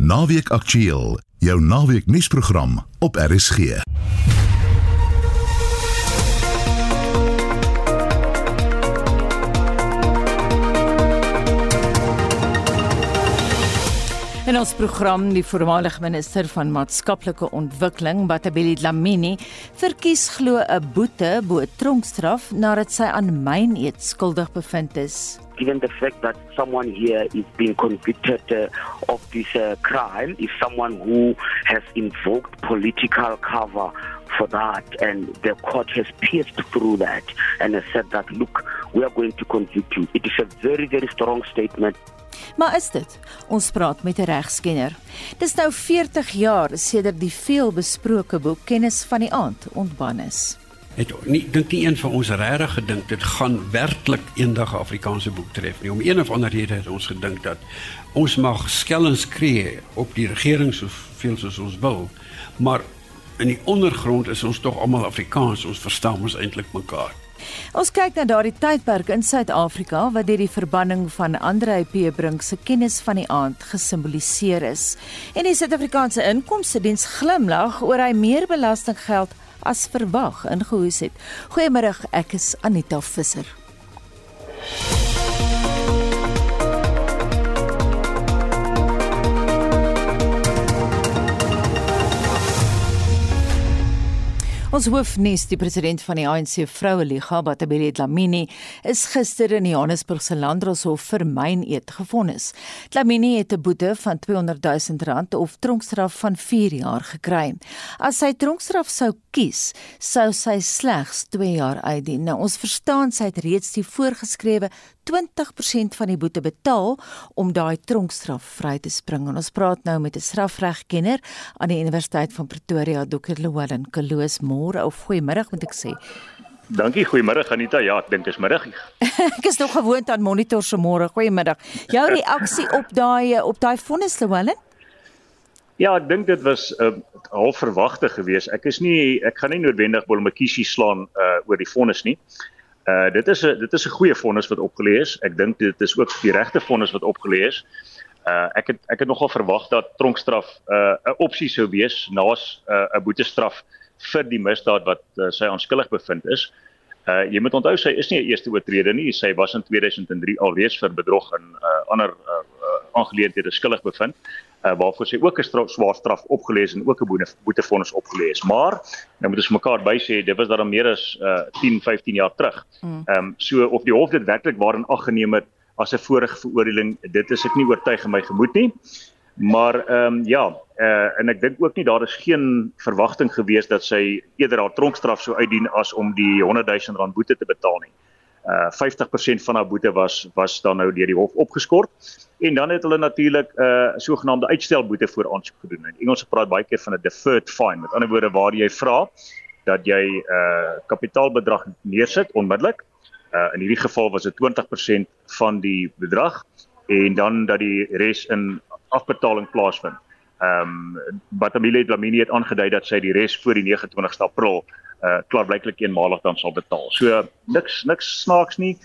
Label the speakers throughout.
Speaker 1: Naweek Aktueel, jou naweek nuusprogram op RSG.
Speaker 2: In ons program die voormalige minister van maatskaplike ontwikkeling, Batabeli Dlamini, verkies glo 'n boete bo tronkstraf nadat sy aan myn eet skuldig bevind is.
Speaker 3: given the fact that someone here is being convicted uh, of this uh, crime is someone who has invoked political cover for that and the court has pierced through that and has said that look we are going to convict you it is a very very strong statement
Speaker 2: Maar is dit? Ons praat met 'n regskenner. Dis nou 40 jaar sedert die veelbesproke boek Kennis van die aand ontban is.
Speaker 4: Het nie dink nie een van ons regtig gedink dit gaan werklik eendag 'n Afrikaanse boek tref nie. Om een of ander rede het ons gedink dat ons mag skellings skree op die regering soveel soos ons wil, maar in die ondergrond is ons tog almal Afrikaans. Ons verstaan ons eintlik mekaar.
Speaker 2: Ons kyk na daardie tydperk in Suid-Afrika wat deur die verbanning van Andre P. Brink se kennis van die aand gesimboliseer is. En die Suid-Afrikaanse Inkomste Diens glimlag oor hy meer belastinggeld as verwag ingehoes het. Goeiemôre, ek is Anita Visser. Ons hoofnuus, die president van die ANC Vroueliga, Batabeli Dlamini, is gister in die Johannesburgse Landdroshof vir myn eet gefonnis. Dlamini het 'n boete van 200 000 rand of tronkstraf van 4 jaar gekry. As sy tronkstraf sou kies, sou sy slegs 2 jaar uitdien. Nou ons verstaan sy het reeds die voorgeskrewe 20% van die boete betaal om daai tronkstraf vry te spring. En ons praat nou met 'n strafregkenner aan die Universiteit van Pretoria, Dr. Llewellyn Kaloos. Môre of goeiemiddag moet ek sê.
Speaker 5: Dankie, goeiemiddag Anita. Ja, ek dink dis middag.
Speaker 2: ek is nog gewoond aan monitor se môre. Goeiemiddag. Jou reaksie op daai op daai vonnis Llewellyn?
Speaker 5: Ja, ek dink dit was 'n uh, half verwagte geweest. Ek is nie ek gaan nie noodwendig Bolmakisi slaan uh oor die vonnis nie. Uh dit is 'n dit is 'n goeie vonnis wat opgelees. Ek dink dit is ook die regte vonnis wat opgelees. Uh ek het ek het nogal verwag dat tronkstraf uh 'n opsie sou wees naas 'n uh, boetestraf vir die misdaad wat uh, sy aanskuldig bevind is. Uh jy moet onthou sy is nie 'n eerste oortreder nie. Sy was in 2003 alreeds vir bedrog en uh ander uh, uh aangeleenthede skuldig bevind uh, waarvoor sy ook 'n straf, swaar straf opgelees en ook 'n boetefondis opgelees. Maar nou moet ons mekaar bysê dit was dan meer as uh, 10, 15 jaar terug. Mm. Ehm um, so of die hof dit werklik waarin ag geneem het as 'n vorige veroordeling, dit is ek nie oortuig in my gemoed nie. Maar ehm um, ja, uh, en ek dink ook nie daar is geen verwagting gewees dat sy eerder haar tronkstraf sou uitdien as om die 100 000 rand boete te betaal nie. Uh 50% van haar boete was was dan nou deur die hof opgeskort en dan het hulle natuurlik 'n uh, sogenaamde uitstelboete voor aansoek gedoen. In Engels praat baie keer van 'n deferred fine. Met ander woorde waar jy vra dat jy 'n uh, kapitaalbedrag neersit onmiddellik. Uh in hierdie geval was dit 20% van die bedrag en dan dat die res in afbetaling plaasvind. Ehm um, Batamile Dlamini het aangedui dat sy die res voor die 29ste April uh klaarblyklik eenmalig dan sal betaal. So niks niks snaaks nie.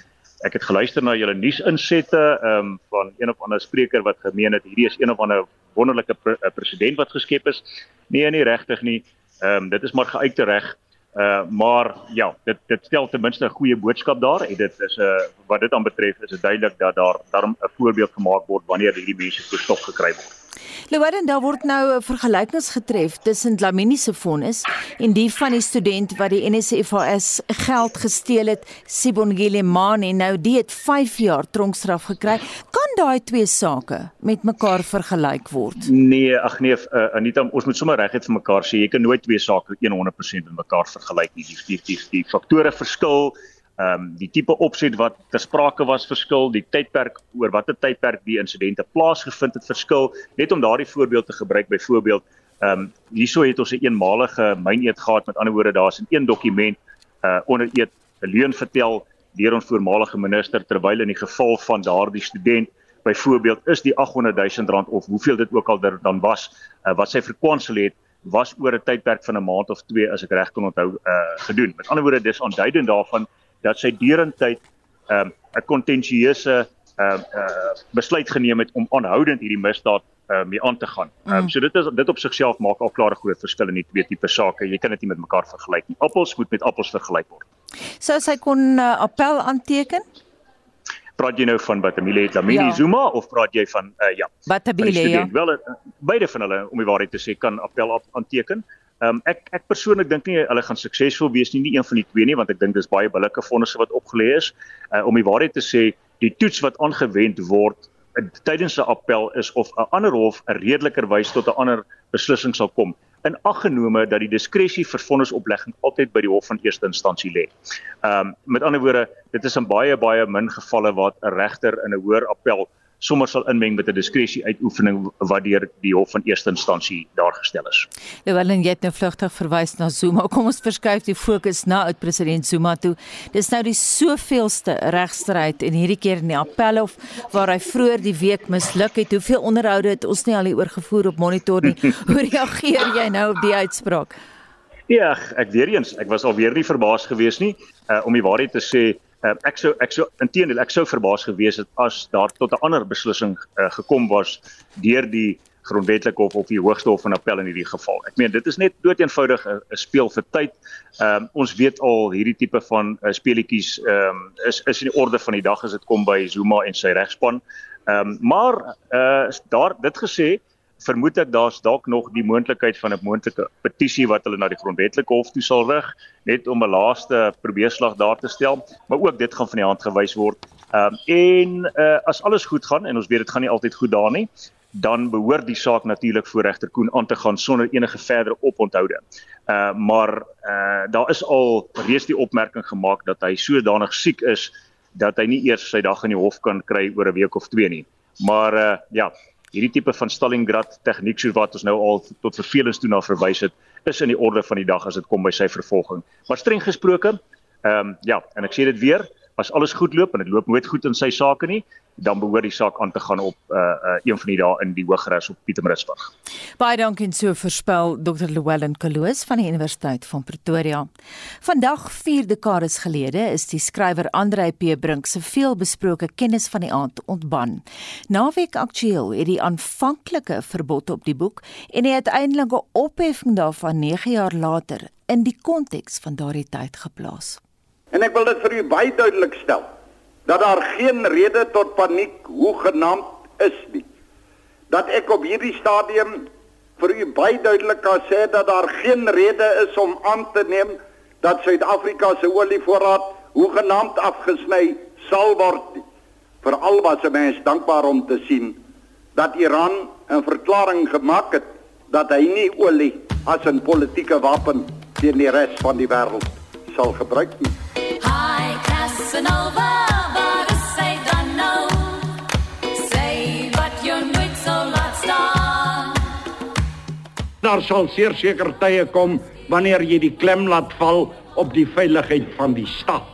Speaker 5: Ek het geluister na julle nuusinsette ehm um, van een of ander spreker wat gemeen het hierdie is een of ander wonderlike pre eh, president wat geskep is. Nee, nie regtig nie. Ehm um, dit is maar geuite reg. Uh maar ja, dit dit stel ten minste 'n goeie boodskap daar en dit is 'n uh, wat dit aanbetref is dit duidelik dat daar daarom 'n voorbeeld gemaak word wanneer hierdie mense verstop gekry word.
Speaker 2: Louwelen daar word nou vergelykings getref tussen Dlamini se vonnis en die van die student wat die NSFAS geld gesteel het, Sibongile Mane. Nou die het 5 jaar tronkstraf gekry. Kan daai twee sake met mekaar vergelyk word?
Speaker 5: Nee, ag nee, uh, Anita, ons moet sommer regtig vir mekaar sê jy kan nooit twee sake 100% met mekaar vergelyk nie. Die die die, die faktore verskil ehm um, die tipe opset wat ter sprake was verskil, die tydperk oor watter tydperk die insidente plaasgevind het verskil. Net om daardie voorbeeld te gebruik, byvoorbeeld, ehm um, hierso het ons 'n een eenmalige myneet gehad, met ander woorde daar's in een dokument uh onder eet 'n leuen vertel deur ons voormalige minister terwyl in die geval van daardie student byvoorbeeld is die 800 000 rand of hoeveel dit ook al dan was uh, wat sy verkwansel het was oor 'n tydperk van 'n maand of 2 as ek reg kan onthou uh gedoen. Met ander woorde dis aanduidend daarvan dat sy derentyd 'n um, 'n kontensieuse uh, uh besluit geneem het om aanhoudend hierdie misdaad uh, mee aan te gaan. Um, mm. So dit is dit op sigself maak al klaar 'n groot verskil in die twee tipe sake. Jy kan dit nie met mekaar vergelyk nie. Appels moet met appels vergelyk word.
Speaker 2: So sy kon uh, appel aanteken?
Speaker 5: Praat jy nou van Batamile Dlamini ja. Zuma of praat jy van uh, ja.
Speaker 2: Batamile ja.
Speaker 5: Wel uh, beide van hulle om die waarheid te sê kan appel aanteken. Ehm um, ek ek persoonlik dink nie hulle gaan suksesvol wees nie, nie een van die twee nie, want ek dink dis baie billike fondse wat opgelê is. Uh, om die waarheid te sê, die toets wat aangewend word tydens 'n appel is of 'n ander hof 'n redeliker wys tot 'n ander beslissing sal kom in aggenome dat die diskresie vir vonnisoplegging altyd by die hof van eerste instansie lê. Ehm um, met ander woorde, dit is in baie baie min gevalle waar 'n regter in 'n hoër appel sommer sal inmeng met 'n diskresie uitoefening wat deur die hof van eerste instansie daar gestel is.
Speaker 2: Lewellen jy het nou vlugtig verwys na Zuma. Kom ons verskuif die fokus na oud-president Zuma toe. Dis nou die soveelste regstryd en hierdie keer in die Appelhof waar hy vroeër die week misluk het. Hoeveel onderhoude het ons nie al hier oor gevoer op monitor nie. Hoe reageer jy nou op die uitspraak?
Speaker 5: Ja, ek weer eens, ek was alweer nie verbaas gewees nie. Uh, om die waarheid te sê, Uh, ek sou ek sou intedeel ek sou verbaas gewees het as daar tot 'n ander beslissing uh, gekom was deur die grondwetlike hof of die hoogste hof van appel in hierdie geval. Ek meen dit is net doeteenvoudig 'n speel vir tyd. Ehm um, ons weet al hierdie tipe van uh, speletjies ehm um, is is in die orde van die dag as dit kom by Zuma en sy regspan. Ehm um, maar uh daar dit gesê vermoed ek daar's dalk nog die moontlikheid van 'n moontlike petisie wat hulle na die grondwetlike hof toe sal rig net om 'n laaste probeerslag daar te stel maar ook dit gaan van die hand gewys word um, en uh, as alles goed gaan en ons weet dit gaan nie altyd goed daar nie dan behoort die saak natuurlik voor regter Koen aan te gaan sonder enige verdere oponthoude. Uh maar uh daar is al reeds die opmerking gemaak dat hy sodanig siek is dat hy nie eers sy dag in die hof kan kry oor 'n week of twee nie. Maar uh ja, hierdie tipe van Stalingrad tegniek so wat ons nou al tot vervelings toe na verwys het, is in die orde van die dag as dit kom by sy vervolging. Maar streng gesproke, ehm um, ja, en ek sê dit weer, as alles goed loop en dit loop nooit goed in sy sake nie, dan behoort die saak aan te gaan op uh, uh, een van die dae in die Hooggeregs op Pietermaritzburg.
Speaker 2: Baie dankie en so voorspel Dr. Llewellyn Kaloos van die Universiteit van Pretoria. Vandag 4 dekades gelede is die skrywer Andrei P Brink se veelbesproke kennis van die aand ontban. Naweek aktueel het die aanvanklike verbod op die boek en die uiteindelike opheffing daarvan 9 jaar later in die konteks van daardie tyd geplaas.
Speaker 6: En ek wil dit vir u baie duidelik stel dat daar geen rede tot paniek hoegenaamd is nie. Dat ek op hierdie stadium vir u baie duidelik kan sê dat daar geen rede is om aan te neem dat Suid-Afrika se olievoorraad hoegenaamd afgesny sal word. Veral was 'n mens dankbaar om te sien dat Iran 'n verklaring gemaak het dat hy nie olie as 'n politieke wapen teen die res van die wêreld sal gebruik nie. Hi Casanova daar sal seker tye kom wanneer jy die klem laat val op die veiligheid van die stad.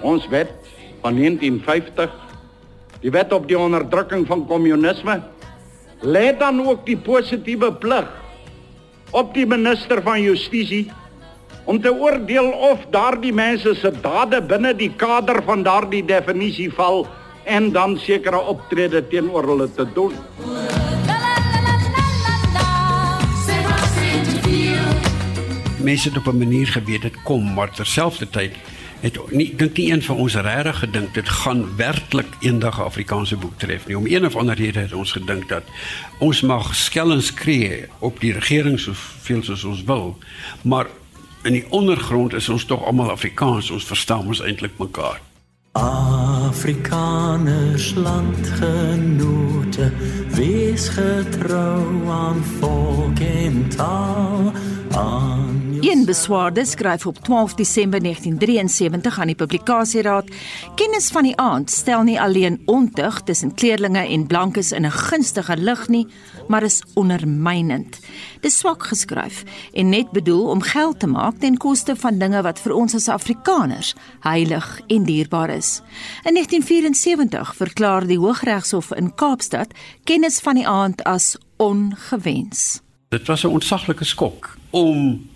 Speaker 6: Ons wet van 1950, die wet op die onderdrukking van kommunisme, lê dan ook die positiewe plig op die minister van justisie om te oordeel of daardie mense se dade binne die kader van daardie definisie val en dan sekere optrede teenoor hulle te doen.
Speaker 4: Mense het op 'n manier geweet dit kom, maar terselfdertyd het nie dink nie een van ons regtig gedink dit gaan werklik eendag 'n Afrikaanse boek tref nie. Om een of ander rede het ons gedink dat ons mag skellings skree op die regering soveel soos ons wil, maar in die ondergrond is ons tog almal Afrikaans, ons verstaan ons eintlik mekaar.
Speaker 7: Afrikaners landgenote, wees getrou aan volk en taal.
Speaker 2: Aan Een beswaarde skryf op 12 Desember 1973 aan die publikasieraad: "Kennis van die aand stel nie alleen ontug tussen kleerlinge en blankes in 'n gunstige lig nie, maar is ondermynend. Dis swak geskryf en net bedoel om geld te maak ten koste van dinge wat vir ons as Afrikaners heilig en dierbaar is." In 1974 verklaar die Hooggeregshof in Kaapstad kennis van die aand as ongewens.
Speaker 4: Dit was 'n ontsaglike skok om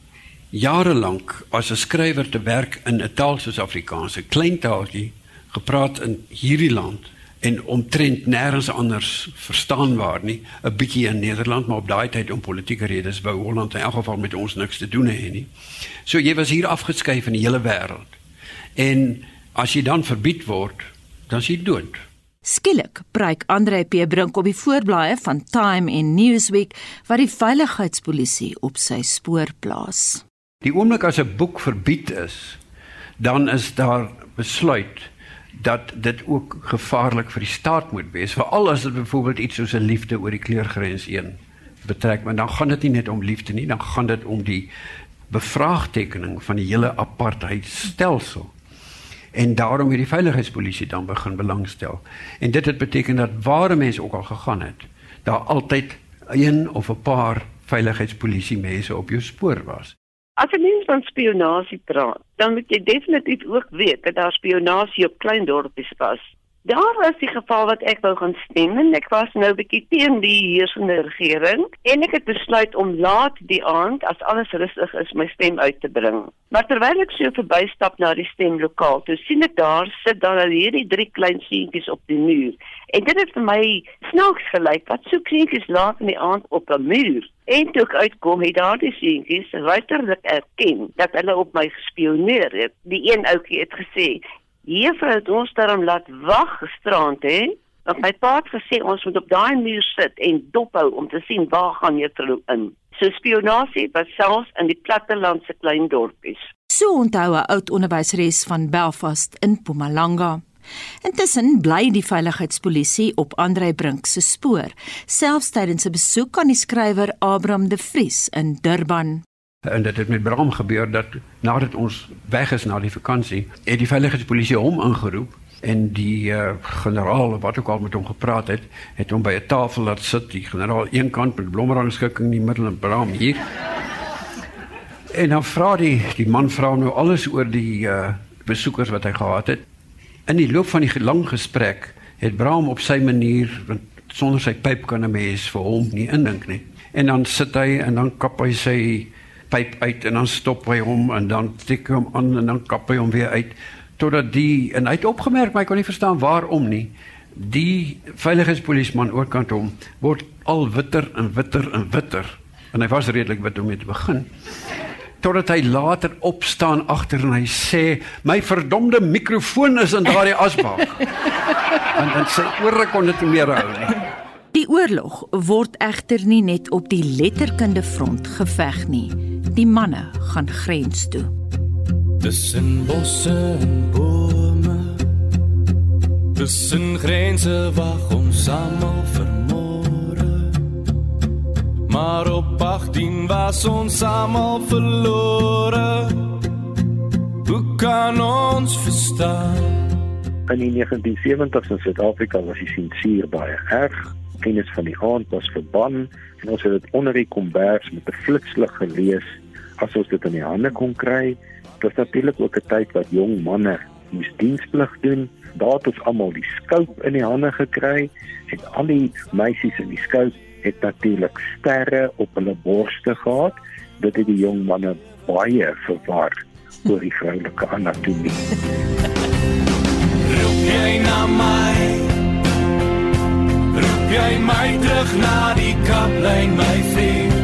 Speaker 4: jare lank as 'n skrywer te werk in 'n taal soos Afrikaans, 'n klein taaltjie gepraat in hierdie land en omtrent nêrens anders verstaanbaar nie 'n bietjie in Nederland maar op daai tyd om politieke redes wou Holland in elk geval met ons niks te doen hê nie. So jy was hier afgeskuif in die hele wêreld. En as jy dan verbied word, dan is jy dood.
Speaker 2: Skielik breek Andre P Brink op die voorblaaie van Time en Newsweek wat die veiligheidspolisie op sy spoor plaas.
Speaker 4: Die oomblik as 'n boek verbied is, dan is daar besluit dat dit ook gevaarlik vir die staat moet wees veral as dit byvoorbeeld iets soos 'n liefde oor die kleurgrens 1 betrek. Maar dan gaan dit nie net om liefde nie dan gaan dit om die bevraagtekening van die hele apartheidstelsel. En daarom het die veiligheidspolisie dan begin belangstel. En dit het beteken dat waar mense ook al gegaan het daar altyd een of 'n paar veiligheidspolisie mense op jou spoor was
Speaker 8: As 'n mens van spionasie praat, dan moet jy definitief ook weet dat daar spionasie op klein dorpies was. Daar was die geval wat ek wou gaan stem en ek was nou bietjie teen die heersende regering en ek het besluit om laat die aand as alles rustig is my stem uit te bring. Maar terwyl ek so verbystap na die stemlokaal, toe sien ek daar sit dan al hierdie drie klein seentjies op die muur. En dit het vir my snaaks gelyk wat so kleintjies laat in die aand op 'n muur. En toe ek uitkom, het daardie seentjies ruiterlik erken dat hulle op my gespioneer het. Die een ouetjie het gesê: "Juffrou het ons daarom laat wag gisterand, hè?" Want my pa het gesê ons moet op daai muur sit en dophou om te sien waar gaan juffrou in. So spionasie was selfs in die plattelandse klein dorpies.
Speaker 2: So onthou 'n oud onderwyseres van Belfast in Mpumalanga. Intussen bly die veiligheidspolisie op Andrei Brink se spoor, selfs tydens 'n besoek aan die skrywer Abraham de Vries in Durban.
Speaker 4: En dit het met Bram gebeur dat nadat ons weg is na die vakansie, het die veiligheidspolisie hom ingeroep en die uh, generaal wat ook al met hom gepraat het, het hom by 'n tafel laat sit, die generaal een kant met blommerangskikking in die middel en Bram hier. En dan vra die die man vra nou alles oor die uh, besoekers wat hy gehad het in die loop van die lang gesprek het Bram op sy manier want sonder sy pyp kan 'n mens vir hom nie indink nie. En dan sit hy en dan kap hy sy pyp uit en dan stop hy hom en dan tik hom aan en dan kap hy hom weer uit totdat die en hy het opgemerk maar hy kon nie verstaan waarom nie. Die veiligheidspolisieman oorkant hom word al witter en witter en witter en hy was redelik wit om mee te begin totdat hy later opstaan agter en hy sê my verdomde mikrofoon is in daardie asbak. en dan sê oor kon dit nie meer hou nie.
Speaker 2: Die oorlog word egter nie net op die letterkunde front geveg nie. Die manne gaan grens toe.
Speaker 7: Tussen bosse en bome. Tussen grense wag ons almal vir Maar op 18 was ons almal verlore. Hoe kan ons verstaan?
Speaker 9: In die 1970s in Suid-Afrika was die sensuur baie erg. Kennis van die aand was verban en ons het dit onder die kombers met 'n flitslig gelees as ons dit in die hande kon kry. Dit was natuurlik ook 'n tyd wat jong manne moes diensplig doen. Daar het ons almal die skoop in die hande gekry en al die meisies in die skoop het natuurlik sterre op hulle borste gehad. Dit het die jong manne baie verwar oor die vroulike anatomie.
Speaker 7: Roep jy na my? Roep jy my terug na die kaplyn my vriend?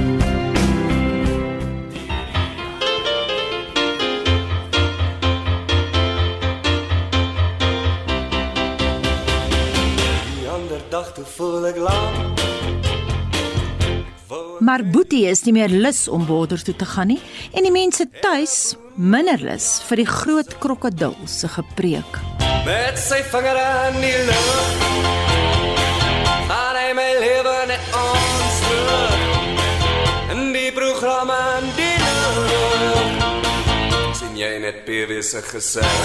Speaker 2: te voel ek lank Maar Boetie is nie meer lus om border toe te gaan nie en die mense tuis minder lus vir die groot krokodil se gepreek. Met sy vingere in die lug. Net ons terug. In die programme en die lug. Sien jy net PW se gesig.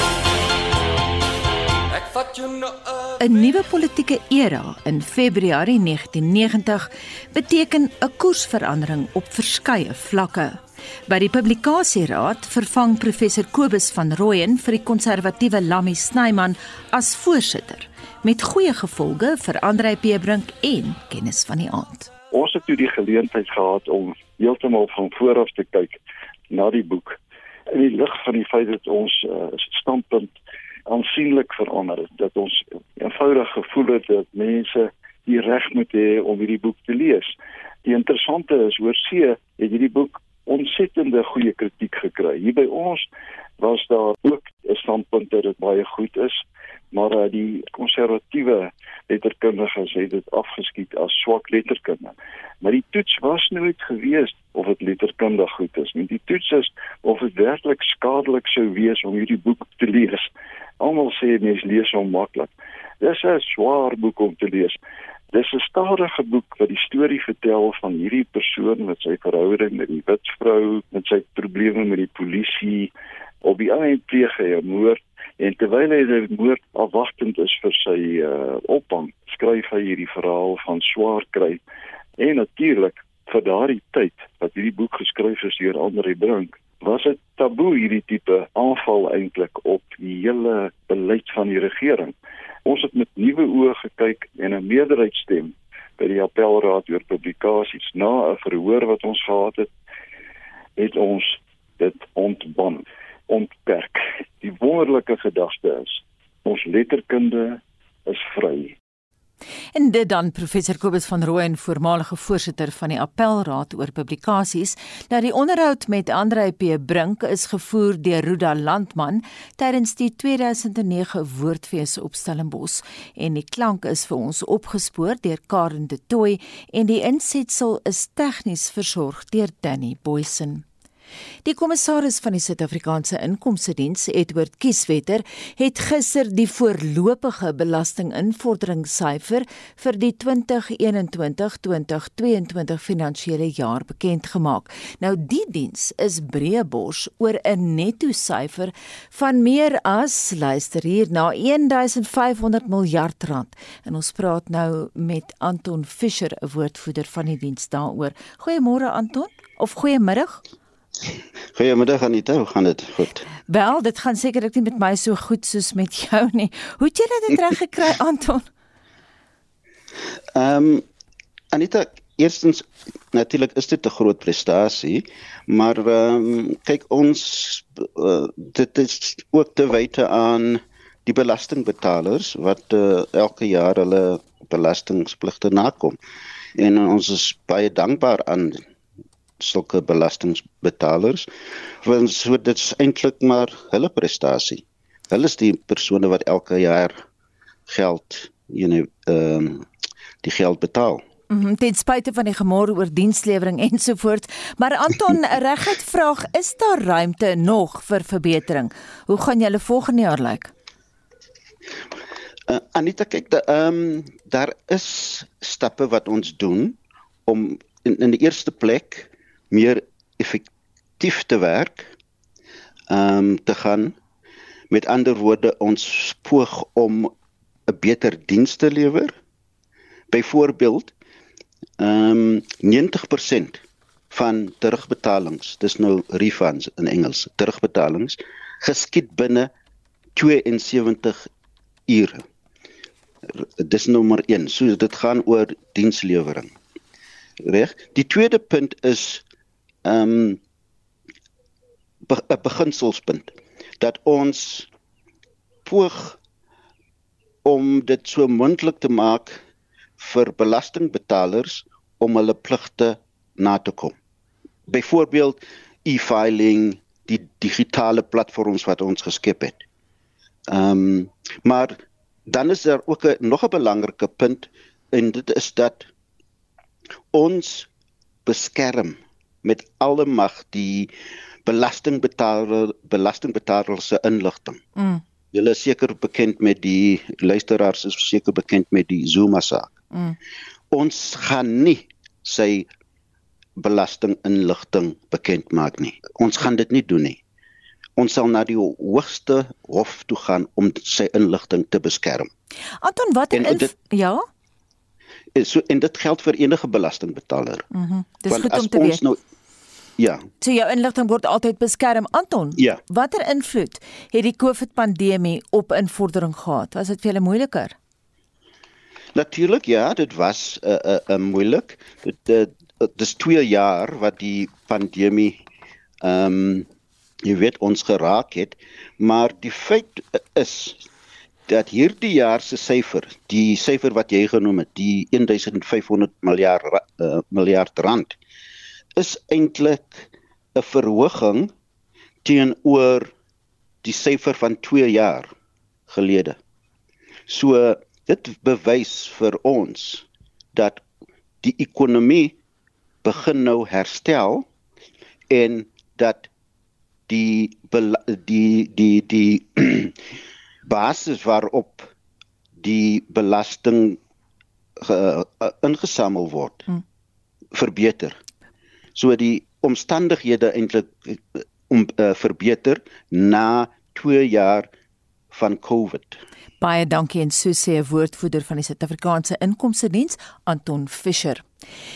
Speaker 2: 'n Nuwe politieke era in Februarie 1990 beteken 'n koersverandering op verskeie vlakke. By die publikasieraad vervang professor Kobus van Rooyen vir die konservatiewe Lammy Snyman as voorsitter met goeie gevolge vir Andrei P Brink en kennis van die aand.
Speaker 10: Ons het toe die geleentheid gehad om heeltemal van voor af te kyk na die boek in die lig van die feit dat ons uh, standpunt aansienlik verander het. Dat ons eenvoudig gevoel het dat mense die reg moet hê om hierdie boek te lees. Die interessante is hoor see het hierdie boek ontsettende goeie kritiek gekry. Hier by ons was daar ook 'n standpunt dat dit baie goed is, maar uh, die konservatiewe letterkundiges het dit afgeskiet as swak letterkunde. Maar die toets was nooit gewees of dit letterkundig goed is nie. Die toets is of dit werklik skadelik sou wees om hierdie boek te lees. Almal sê mense lees hom maklik. Dis 'n swaar boek om te lees. Dis 'n stadige boek wat die storie vertel van hierdie persoon met sy verhouding met die wit vrou, met sy probleme met die polisie, op die einde pleeg hy 'n moord en terwyl hy die moord afwagtend is vir sy uh, ophang, skryf hy hierdie verhaal van swaar kry en natuurlik vir daardie tyd wat hierdie boek geskryf is deur Andre Brink was dit taboe hierdie tipe aanval eintlik op die hele beleid van die regering. Ons het met nuwe oë gekyk en 'n meerderheidsstem by die appelraad oor publikasies na 'n verhoor wat ons gehad het, het ons dit ontban ontperk. Die wonderlike gedagte is ons letterkunde is vry.
Speaker 2: En dit dan professor Kobus van Rooyen, voormalige voorsitter van die Appelraad oor publikasies. Nou die onderhoud met Andre P Brink is gevoer deur Ruda Landman tydens die 2009 Woordfees op Stellenbosch en die klank is vir ons opgespoor deur Karen de Tooy en die insetsel is tegnies versorg deur Danny Boysen. Die kommissaris van die Suid-Afrikaanse Inkomste Diens, Edward Kieswetter, het gister die voorlopige belastinginvorderingssyfer vir die 2021-2022 finansiële jaar bekend gemaak. Nou die diens is breëbors oor 'n netto syfer van meer as luister hier na 1500 miljard rand. En ons praat nou met Anton Fischer, 'n woordvoerder van die diens daaroor. Goeiemôre Anton of goeiemiddag.
Speaker 11: Goeiemiddag Anita, hoe gaan dit? Goed.
Speaker 2: Wel, dit gaan sekerlik nie met my so goed soos met jou nie. Hoe het jy dit reg gekry, Anton?
Speaker 11: Ehm um, Anita, eerstens natuurlik is dit 'n groot prestasie, maar ehm um, kyk ons uh, dit is ook te wyte aan die belastingbetalers wat uh, elke jaar hulle belastingpligte nakom. En ons is baie dankbaar aan sulke belastingbetalers want so dit's eintlik maar hulle prestasie. Hulle is die persone wat elke jaar geld, you know, ehm um, die geld betaal.
Speaker 2: Mhm, mm ten spyte van die gemore oor dienslewering ensovoorts, maar Anton, regtig vraag, is daar ruimte nog vir verbetering? Hoe gaan julle volgende jaar lyk?
Speaker 11: Uh, Anita kyk, ehm um, daar is stappe wat ons doen om in in die eerste plek meer effektief te werk ehm um, te gaan. Met ander woorde ons poog om 'n beter diens te lewer byvoorbeeld ehm um, 90% van terugbetalings dis nou refunds in Engels terugbetalings geskied binne 72 ure. Dis nommer 1 so dit gaan oor dienslewering reg? Die tweede punt is ehm um, 'n beginselspunt dat ons poog om dit so moontlik te maak vir belastingbetalers om hulle pligte na te kom. Byvoorbeeld e-filing, die digitale platforms wat ons geskep het. Ehm um, maar dan is daar ook 'n nog 'n belangrike punt en dit is dat ons beskerm met alle mag die belastingbetaler belastingbetaler se inligting. Mm. Julle is seker bekend met die luisteraars is seker bekend met die Zuma saak. Mm. Ons gaan nie sy belastinginligting bekend maak nie. Ons gaan dit nie doen nie. Ons sal na die hoogste hof toe gaan om sy inligting te beskerm.
Speaker 2: Anton, wat en, dit, ja?
Speaker 11: So en dit geld vir enige belastingbetaler.
Speaker 2: Mhm. Mm Dis goed om te weet. Nou,
Speaker 11: Ja.
Speaker 2: So jou inligting word altyd beskerm. Anton,
Speaker 11: ja.
Speaker 2: watter invloed het die COVID-pandemie op invordering gehad? Was dit vir julle moeiliker?
Speaker 11: Natuurlik ja, dit was 'n uh, 'n uh, uh, moeilik. Dit uh, dis 2 jaar wat die pandemie ehm um, jy weet ons geraak het, maar die feit is dat hierdie jaar se syfer, die syfer wat jy genoem het, die 1500 miljard uh, miljard rand is eintlik 'n verhoging teenoor die syfer van 2 jaar gelede. So dit bewys vir ons dat die ekonomie begin nou herstel en dat die die die die basis waarop die belasting ge, uh, ingesamel word hmm. verbeter. So die omstandighede eintlik uh, om uh, verbeter na 2 jaar van COVID.
Speaker 2: Baie dankie en so sê 'n woordvoerder van die Suid-Afrikaanse Inkomste Diens, Anton Fischer.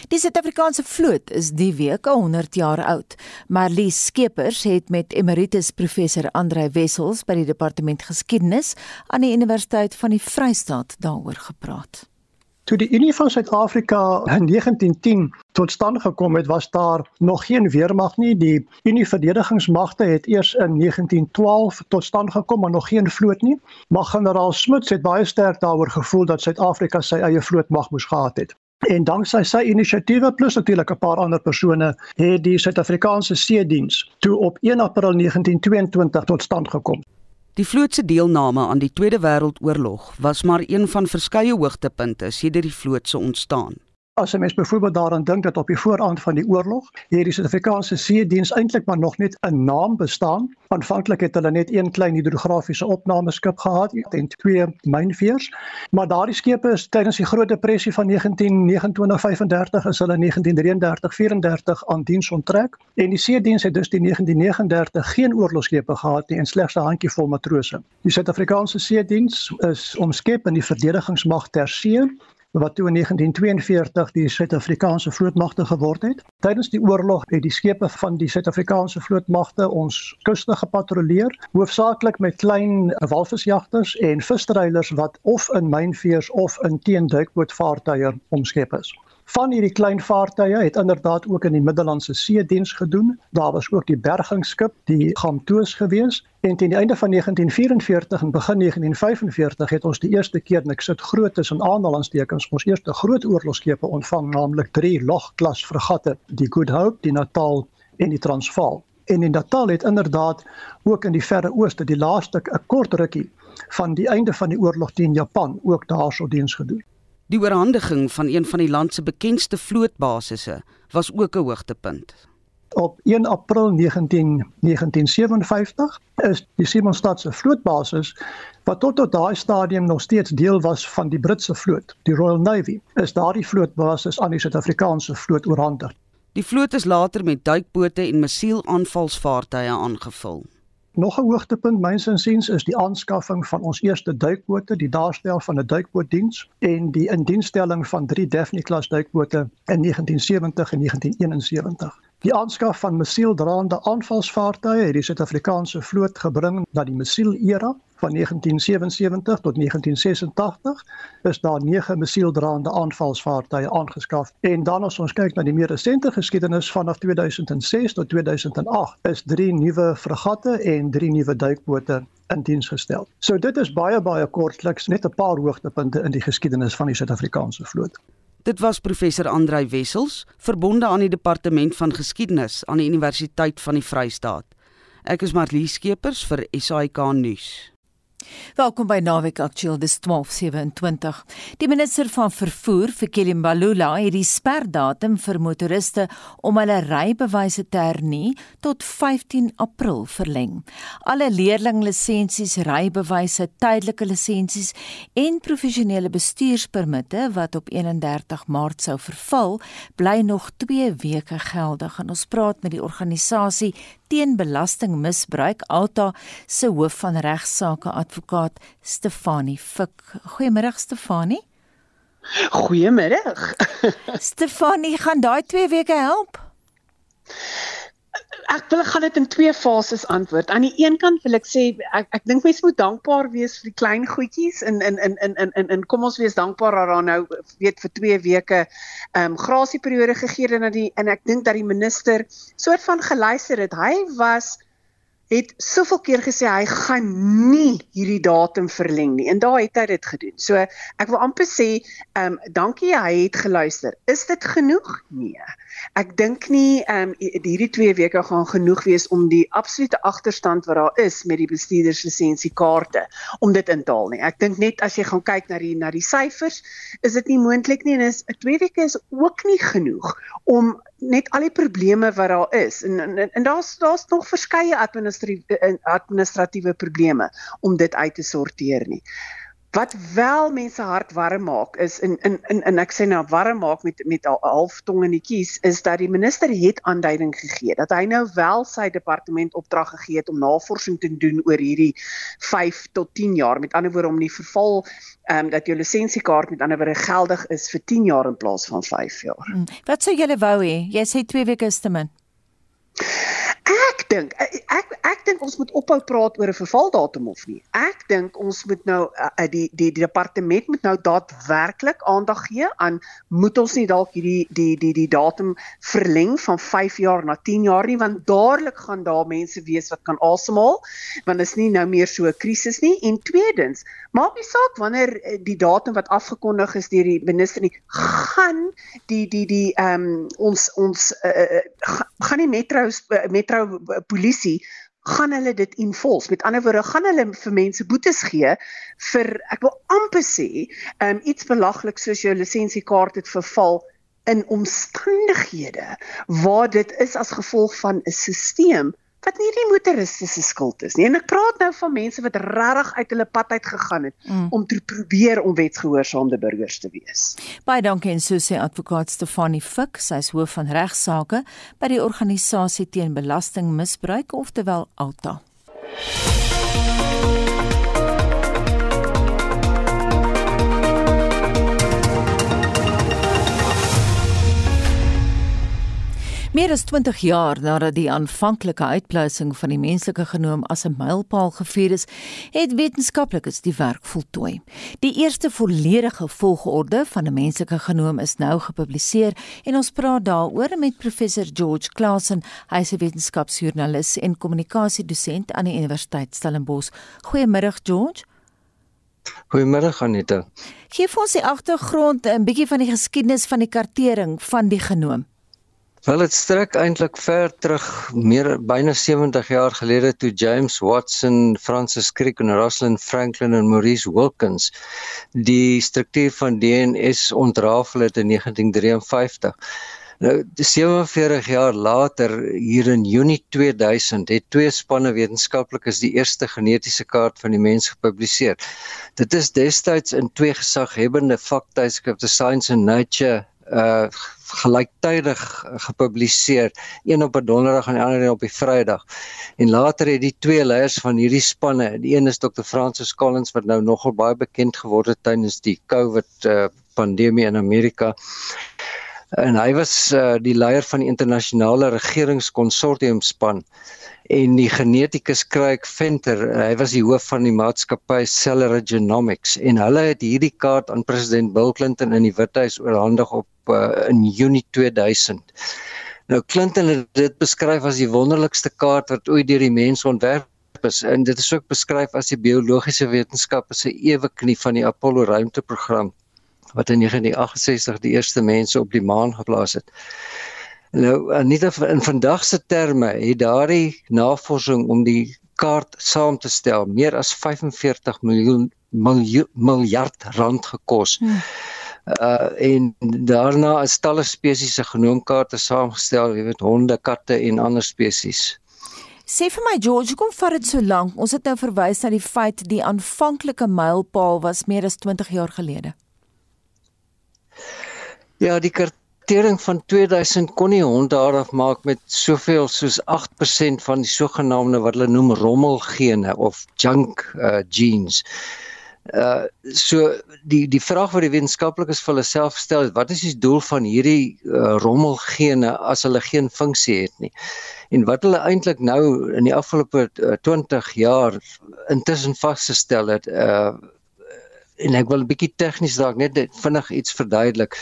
Speaker 2: Die Suid-Afrikaanse vloot is die week 100 jaar oud. Marlies Skeepers het met emeritus professor Andrei Wessels by die departement geskiedenis aan die Universiteit van die Vrystaat daaroor gepraat.
Speaker 12: Toe die Unie van Suid-Afrika in 1910 tot stand gekom het, was daar nog geen weermag nie. Die Unie verdedigingsmagte het eers in 1912 tot stand gekom, maar nog geen vloot nie. Maar generaal Smuts het baie sterk daaroor gevoel dat Suid-Afrika sy eie vlootmag moes gehad het. En danksy sy inisiatiewe plus natuurlik 'n paar ander persone het die Suid-Afrikaanse See Diens toe op 1 April 1922 tot stand gekom.
Speaker 13: Die vloot se deelname aan die Tweede Wêreldoorlog was maar een van verskeie hoogtepunte sedert die vloot se ontstaan.
Speaker 12: As 'n mens byvoorbeeld daaraan dink dat op die vooraand van die oorlog hier die Suid-Afrikaanse See Diens eintlik maar nog net 'n naam bestaan. Aanvanklik het hulle net een klein hidrografiese opnameskip gehad en twee mynveers, maar daardie skepe is tydens die Groot Depressie van 1929-35 is hulle 1933-34 aan diens onttrek en die See Diens het dus die 1939 geen oorlogskepe gehad nie en slegs 'n handjievol matrose. Die Suid-Afrikaanse See Diens is omskep in die verdedigingsmag ter see wat toe in 1942 die Suid-Afrikaanse vlootmagte geword het. Tydens die oorlog het die skepe van die Suid-Afrikaanse vlootmagte ons kuste gepatrolleer, hoofsaaklik met klein walvisjagters en visstreilers wat of in mynveers of in teenduikbootvaartuie omskep is. Van hierdie klein vaartuie het inderdaad ook in die Middellandse See diens gedoen. Daar was ook die bergingsskip, die Gamtoos gewees. En teen die einde van 1944 en begin 1945 het ons die eerste keer niks sit groot tussen aanhalingstekens ons eerste groot oorlogskepe ontvang, naamlik 3 logklas fregatte, die Good Hope, die Natal en die Transvaal. En in Natal het inderdaad ook in die verre ooste die laaste 'n kort rukkie van die einde van die oorlog teen Japan ook daarso diens gedoen.
Speaker 13: Die oorhandiging van een van die land se bekendste vlootbasisse was ook 'n hoogtepunt.
Speaker 12: Op 1 April 19, 1957 is die Simonstad se vlootbasis wat tot tot daai stadium nog steeds deel was van die Britse vloot, die Royal Navy, is daardie vlootbasis aan die Suid-Afrikaanse vloot oorhandig.
Speaker 13: Die vloot is later met duikbote en missielaanvalsvaartuie aangevul.
Speaker 12: Nog 'n hoogtepunt myns insiens is die aanskaffing van ons eerste duikbote, die daarstel van 'n duikbootdiens en die indienstelling van 3 Daphne klas duikbote in 1970 en 1971. Die aanskaf van missieldraande aanvalsvaartuie het die Suid-Afrikaanse vloot gebring na die missielera van 1977 tot 1986 is daar 9 missieldraande aanvalsvaartuie aangeskaf. En dan as ons kyk na die meer resente geskiedenis vanaf 2006 tot 2008 is 3 nuwe fregatte en 3 nuwe duikbote in diens gestel. So dit is baie baie kortliks net 'n paar hoogtepunte in die geskiedenis van die Suid-Afrikaanse vloot.
Speaker 13: Dit was professor Andrei Wessels, verbonde aan die departement van geskiedenis aan die Universiteit van die Vrystaat. Ek is Marlie Skeepers vir SAK nuus.
Speaker 2: Welkom by Naweek Aktueel dis 1227. Die minister van vervoer, Fikile Mbalula, het die sperdatum vir motoriste om hulle rybewyse te hernie tot 15 April verleng. Alle leerlinglisensies, rybewyse, tydelike lisensies en professionele bestuurspermitte wat op 31 Maart sou verval, bly nog 2 weke geldig. En ons praat met die organisasie teen belastingmisbruik Alta se hoof van regsaake advokaat Stefanie Fik. Goeiemôre Stefanie.
Speaker 14: Goeiemôre.
Speaker 2: Stefanie, gaan daai 2 weke help?
Speaker 14: Ek wil gaan dit in twee fases antwoord. Aan die een kant wil ek sê ek ek dink mense moet dankbaar wees vir die klein goedjies in in in in in in, in kom ons wees dankbaar dat daar nou weet vir 2 weke ehm um, grasieperiode gegee het na die en ek dink dat die minister soort van geluister het. Hy was het soveel keer gesê hy gaan nie hierdie datum verleng nie en daar het hy dit gedoen. So ek wil amper sê, ehm um, dankie hy het geluister. Is dit genoeg? Nee. Ek dink nie ehm um, hierdie 2 weke gaan genoeg wees om die absolute agterstand wat daar is met die bestuurderslisensiekaarte om dit in te haal nie. Ek dink net as jy gaan kyk na die na die syfers, is dit nie moontlik nie en is 'n 2 weke is ook nie genoeg om net al die probleme wat daar is en en, en daar's daar's nog verskeie administratiewe eh, administratiewe probleme om dit uit te sorteer nie. Wat wel mense hart warm maak is in in in, in ek sê nou warm maak met met half tong in die kies is dat die minister het aanduiding gegee dat hy nou wel sy departement opdrag gegee het om navorsing te doen oor hierdie 5 tot 10 jaar met ander woorde om die verval ehm um, dat jou lisensiekaart met ander woorde geldig is vir 10 jaar in plaas van 5 jaar. Hmm.
Speaker 2: Wat sou julle wou hê? Jy sê 2 weke is te min.
Speaker 14: Ek dink ek ek dink ons moet ophou praat oor 'n vervaldatum of nie. Ek dink ons moet nou uh, die, die die departement moet nou daadwerklik aandag gee aan moet ons nie dalk hierdie die die die datum verleng van 5 jaar na 10 jaar nie want dadelik gaan daar mense wees wat kan asemhaal want dit is nie nou meer so 'n krisis nie en tweedens maak nie saak wanneer eh, die datum wat afgekondig is deur die minister nie gaan die die die ehm um, ons ons uh, gaan nie metro metro polisie gaan hulle dit enforce. Met ander woorde, gaan hulle vir mense boetes gee vir ek wil amper sê, um, iets belaglik soos jou lisensiekaart het verval in omstandighede waar dit is as gevolg van 'n stelsel wat nie die motoriste se skuld is nie. En ek praat nou van mense wat regtig uit hulle pad uit gegaan het mm. om te probeer om wetsgehoorsaamde burgers te wees.
Speaker 2: Baie dankie en so sê advokaat Stefanie Fik, sy is hoof van regsaake by die organisasie teen belastingmisbruik, oftewel Alta. Meer as 20 jaar nadat die aanvanklike uitpluising van die menslike genoom as 'n mylpaal gevier is, het wetenskaplikes die werk voltooi. Die eerste volledige volgorde van 'n menslike genoom is nou gepubliseer en ons praat daaroor met professor George Claassen, hy is 'n wetenskapsjoernalis en kommunikasiedosent aan die Universiteit Stellenbosch. Goeiemôre George.
Speaker 15: Goeiemôre Anita.
Speaker 2: Gee vir ons die agtergrond 'n bietjie van die geskiedenis van die kartering van die genoom.
Speaker 15: Wel dit strek eintlik ver terug meer byna 70 jaar gelede toe James Watson, Francis Crick en Rosalind Franklin en Maurice Wilkins die struktuur van DNS ontrafel het in 1953. Nou 47 jaar later hier in Junie 2000 het twee spanne wetenskaplikes die eerste genetiese kaart van die mens gepubliseer. Dit is destyds in twee gesaghebende vaktydskrifte Science and Nature uh gelyktydig gepubliseer. Een op 'n donderdag en die ander op die vrydag en later het die twee leiers van hierdie spanne die een is Dr Francis Collins wat nou nogal baie bekend geword het tydens die COVID uh, pandemie in Amerika. En hy was uh, die leier van die internasionale regeringskonsortium span en die genetikus Craig Venter, hy was die hoof van die maatskappy Celera Genomics en hulle het hierdie kaart aan president Bill Clinton in die Withuis oorhandig op uh, in Junie 2000. Nou Clinton het dit beskryf as die wonderlikste kaart wat ooit deur die mens ontwerp is en dit is ook beskryf as die biologiese wetenskappe se ewe knie van die Apollo ruimteprogram wat in 1968 die eerste mense op die maan geplaas het. Nou nie in vandag se terme het daardie navorsing om die kaart saam te stel meer as 45 miljoen miljard rand gekos. Hmm. Uh en daarna is talle spesies se genoomkaarte saamgestel, jy weet honde, katte en ander spesies.
Speaker 2: Sê vir my George, kom vat dit so lank? Ons het nou verwys na die feit die aanvanklike mylpaal was meer as 20 jaar gelede.
Speaker 15: Ja, die kaart Tering van 2000 kon nie hond daaraf maak met soveel soos 8% van die sogenaamde wat hulle noem rommelgene of junk uh, genes. Uh so die die vraag wat die wetenskaplikes vir hulle self stel, wat is die doel van hierdie uh, rommelgene as hulle geen funksie het nie? En wat hulle eintlik nou in die afgelope uh, 20 jaar intussen vasgestel het, uh en ek wil 'n bietjie tegnies dalk net vinnig iets verduidelik.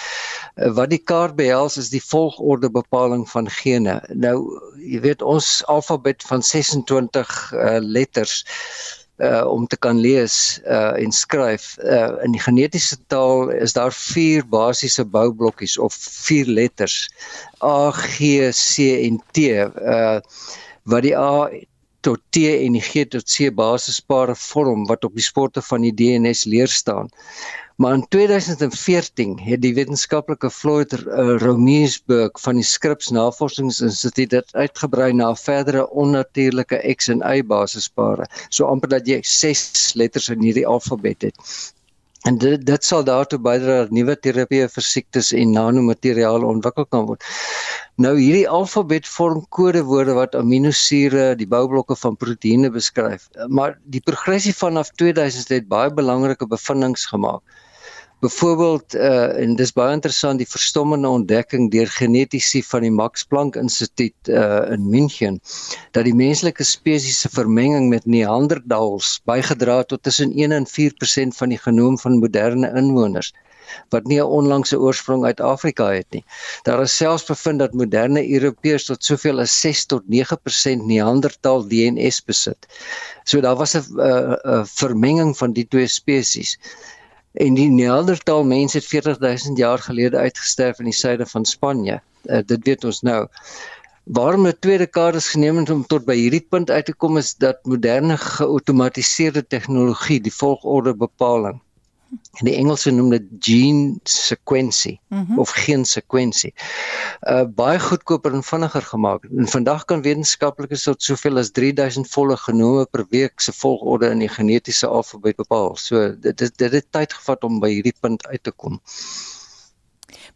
Speaker 15: Uh, wat die kaart behels is die volgorde bepaling van gene. Nou jy weet ons alfabet van 26 uh, letters uh om te kan lees uh en skryf. Uh in die genetiese taal is daar vier basiese boublokkies of vier letters A, G, C en T. Uh wat die A tot T en die G tot C basispare vorm wat op die sporte van die DNS leer staan. Maar in 2014 het die wetenskaplike Floyd uh, Romiesburg van die Scripps Navorsingsinstituut dit uitgebrei na verdere onnatuurlike X en Y basispare, so amper dat jy 6 letters in hierdie alfabet het. En dit dit sal daartoe bydra dat nuwe terapieë vir siektes en nanomateriale ontwikkel kan word. Nou hierdie alfabet vorm kodewoorde wat aminosure, die boublokke van proteïene beskryf. Maar die progressie vanaf 2000 het baie belangrike bevindinge gemaak. Byvoorbeeld uh en dis baie interessant die verstommende ontdekking deur genetici van die Max Planck Instituut uh in München dat die menslike spesies se vermenging met Neanderthals bygedra het tot tussen 1 en 4% van die genoom van moderne inwoners wat nie 'n onlangse oorsprong uit Afrika het nie. Daar is selfs bevind dat moderne Europeërs tot soveel as 6 tot 9% Neanderthal DNS besit. So daar was 'n 'n vermenging van die twee spesies. En die Neandertal mense het 40000 jaar gelede uitgesterf in die suide van Spanje. Uh, dit weet ons nou. Waarom 'n tweede dekades geneem het om tot by hierdie punt uit te kom is dat moderne geautomatiseerde tegnologie die volgorde bepaling en die Engelse noem dit gene sequensie mm -hmm. of geen sekwensie. Uh baie goedkoper en vinniger gemaak. En vandag kan wetenskaplikes tot soveel as 3000 volle genome per week se volgorde in die genetiese alfabet bepaal. So dit is dit het tyd gevat om by hierdie punt uit te kom.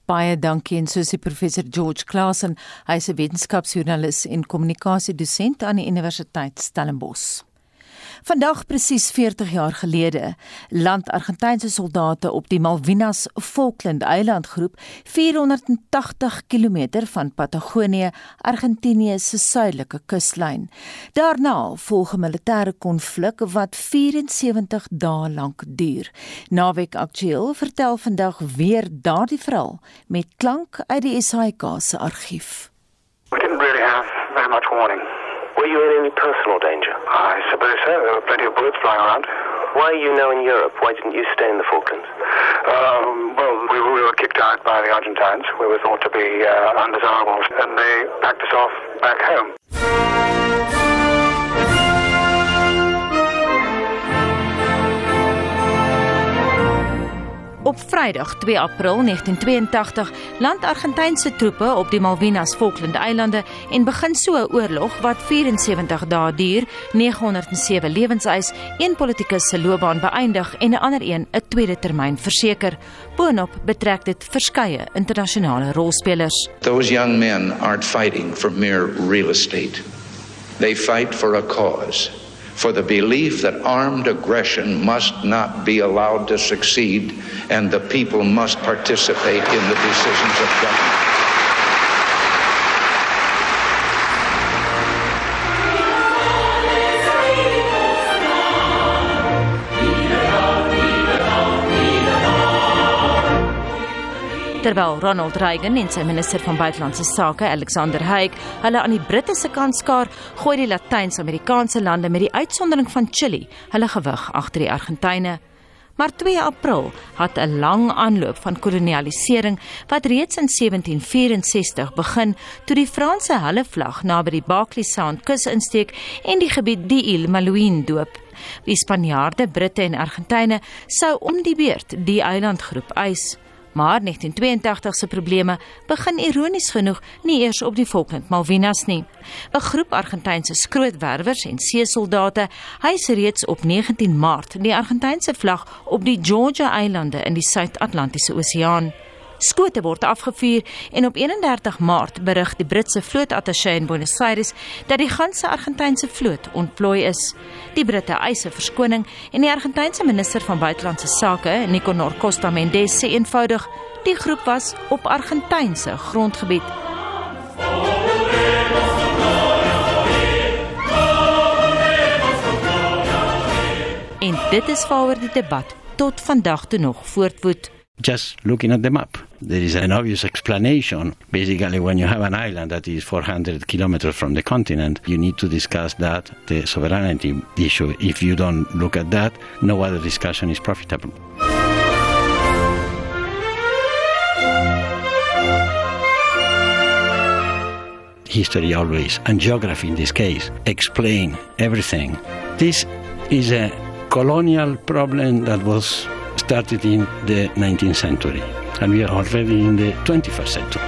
Speaker 2: Baie dankie en soos die professor George Claassen, hy is 'n wetenskapsjoernalis en kommunikasiedosent aan die Universiteit Stellenbosch. Vandag presies 40 jaar gelede land Argentynse soldate op die Malvinas Falkland Eilandgroep 480 km van Patagonië, Argentinië se suidelike kuslyn. Daarna volg 'n militêre konflik wat 74 dae lank duur. Naweek Aktueel vertel vandag weer daardie verhaal met klank uit die SAIK se argief.
Speaker 16: We didn't really have very much warning.
Speaker 17: Were you in any personal danger?
Speaker 16: I suppose so. There were plenty of bullets flying around.
Speaker 17: Why are you now in Europe? Why didn't you stay in the Falklands?
Speaker 16: Um, well, we, we, were kicked out by the Argentines. We were thought to be uh, undesirables, and they packed us off back home.
Speaker 2: Op Vrydag 2 April 1982 land Argentynse troepe op die Malvinas Falklandeilande en begin so 'n oorlog wat 74 dae duur, 907 lewenseis, een politikus se loopbaan beëindig en 'n ander een 'n tweede termyn verseker. Boonop betrek dit verskeie internasionale rolspelers.
Speaker 18: Those young men aren't fighting for mere real estate. They fight for a cause for the belief that armed aggression must not be allowed to succeed and the people must participate in the decisions of government.
Speaker 2: Terwyl Ronald Reagan en sy minister van buitelandse sake Alexander Haig hulle aan die Britte se kant skaar, gooi die Latyns-Amerikaanse lande met die uitsondering van Chili hulle gewig agter die Argentyne. Maar 2 April het 'n lang aanloop van kolonialisering wat reeds in 1764 begin toe die Franse hulle vlag naby die Barkley Sound kus insteek en die gebied die Ile Malouine doop. Die Spanjaarde, Britte en Argentyne sou om die beurt die eilandgroep eis. Maar 1982 se probleme begin ironies genoeg nie eers op die Falkland Malvinas nie. 'n Groep Argentynse skrootwerwers en seesoldate hys reeds op 19 Maart die Argentynse vlag op die Georgia Eilande in die Suid-Atlantiese Oseaan. Skote word afgevuur en op 31 Maart berig die Britse vlootattaché in Buenos Aires dat die ganse Argentynse vloot ontplooi is. Die Britte eis 'n verskoning en die Argentynse minister van buitelandse sake, Nicanor Costa Mendes, sê eenvoudig die groep was op Argentynse grondgebied. En dit is waaroor die debat tot vandag toe nog voortwoed.
Speaker 19: Just looking at the map, there is an obvious explanation. Basically, when you have an island that is 400 kilometers from the continent, you need to discuss that, the sovereignty issue. If you don't look at that, no other discussion is profitable. history always, and geography in this case, explain everything. This is a colonial problem that was started in the 19th century, and we are already in the 21st century.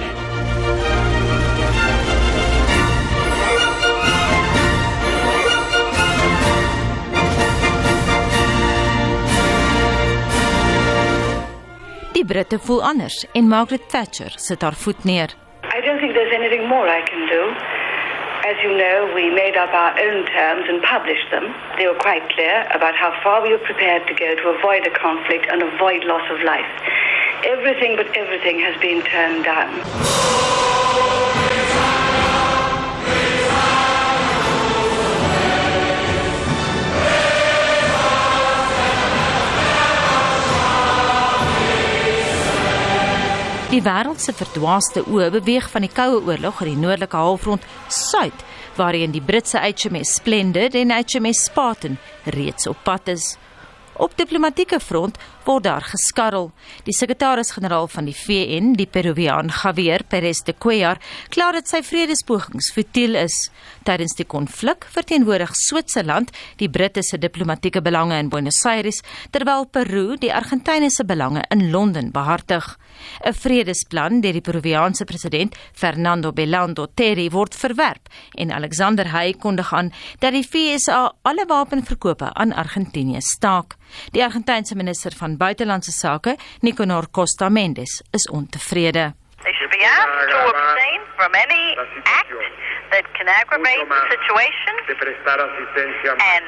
Speaker 2: Die Britte voel anders en Margaret Thatcher sit haar voet neer.
Speaker 20: I don't think there's anything more I can do. As you know, we made up our own terms and published them. They were quite clear about how far we were prepared to go to avoid a conflict and avoid loss of life. Everything but everything has been turned down.
Speaker 2: Die wêreld se verdwaaste oë beweeg van die Koue Oorlog in die noordelike halfrond suid, waarheen die Britse HMS Splendid en HMS Spartan reeds op pad is. Op diplomatieke front word daar geskarrel. Die sekretaris-generaal van die VN, die Peruviaan Javier Perez de Cuellar, kla dat sy vredespogings futiel is. Tydens die konflik verteenwoordig Switserland die Britte se diplomatieke belange in Buenos Aires, terwyl Peru die Argentynë se belange in Londen behartig. 'n Vredesplan deur die Peruviaanse president Fernando Belando Terry word verwerp en Alexander Hay kondig aan dat die FSA alle wapenverkope aan Argentinië staak. Die Argentynse minister van buitelandse sake, Nicanor Costa Mendes, is ontevrede.
Speaker 21: They should be asked to abstain from any act that can aggravate the situation. And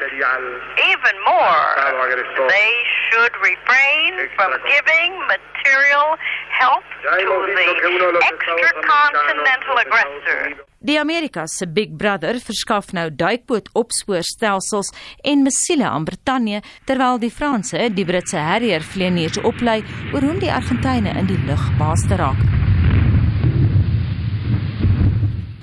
Speaker 21: even more, they should refrain from giving material help to the extracontinental aggressor.
Speaker 2: Die Amerika se Big Brother verskaf nou duikboot opspoorstelsels en missiele aan Brittanje terwyl die Franse die Britse Harrier vlieëniers oplei oor hoe om die Argentynë in die lug baas te raak.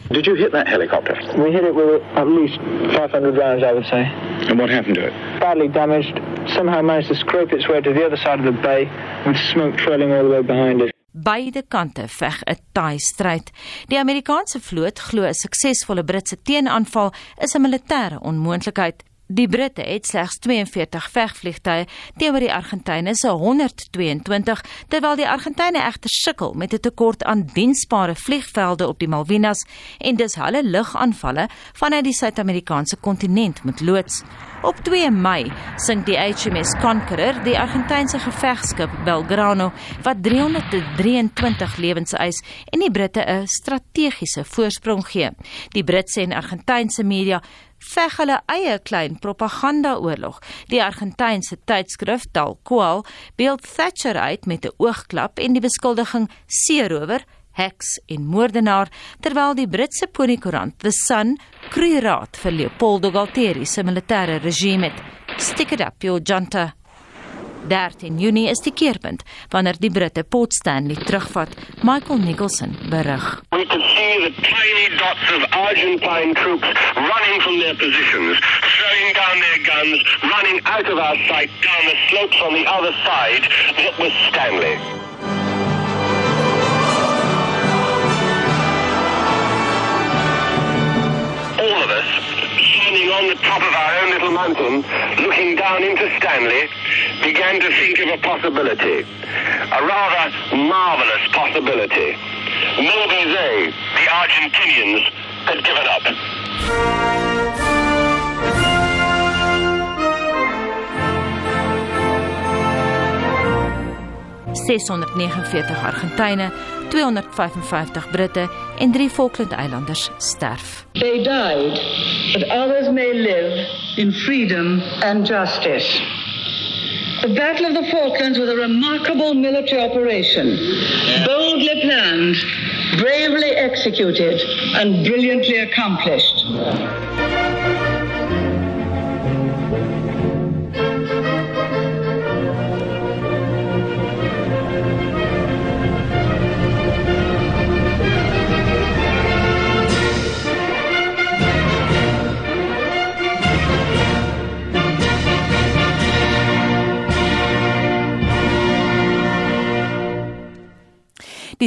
Speaker 22: Did you hit that helicopter?
Speaker 23: We hit it with at least 500 rounds, I would say.
Speaker 22: And what happened to it?
Speaker 23: Badly damaged. Somehow managed to scrape its way to the other side of the bay with smoke trailing all the way behind it.
Speaker 2: Beide kante veg 'n taai stryd. Die Amerikaanse vloot glo 'n suksesvolle Britse teenaanval is 'n militêre onmoontlikheid. Die Britte het slegs 42 vegvliegtuie teenoor die Argentynë se 122, terwyl die Argentynë egter sukkel met 'n tekort aan diensbare vliegvelde op die Malvinas en dus hulle lugaanvalle vanuit die Suid-Amerikaanse kontinent moet loods. Op 2 Mei sink die HMS Conqueror, die Argentynse gevegskip Belgrano, wat 323 lewens eis en die Britte 'n strategiese voorsprong gee. Die Britse en Argentynse media veg hulle eie klein propagandaoorlog. Die Argentynse tydskrif Tal Cual beeld Thatcher uit met 'n oogklap en die beskuldiging seerower, heks en moordenaar, terwyl die Britse poniekoerant The Sun kruiraad vir Leopoldo Galtieri se militêre regime het. Stick it up, your junta. 13 Junie is die keerpunt wanneer die Britte Port Stanley terugvat. Michael Nicholson berig.
Speaker 24: We can see the tiny dots of Argentine troops running from their positions, throwing down their guns, running out of our sight down the slopes on the other side. That was Stanley. On the top of our own little mountain, looking down into Stanley, began to think of a possibility, a rather marvelous possibility. Maybe they, the Argentinians, had given up.
Speaker 2: 649 Argentynë, 255 Britte en 3 Falkland-eilanders sterf.
Speaker 25: They died, but others may live in freedom and justice. The Battle of the Falklands was a remarkable military operation, boldly planned, bravely executed, and brilliantly accomplished.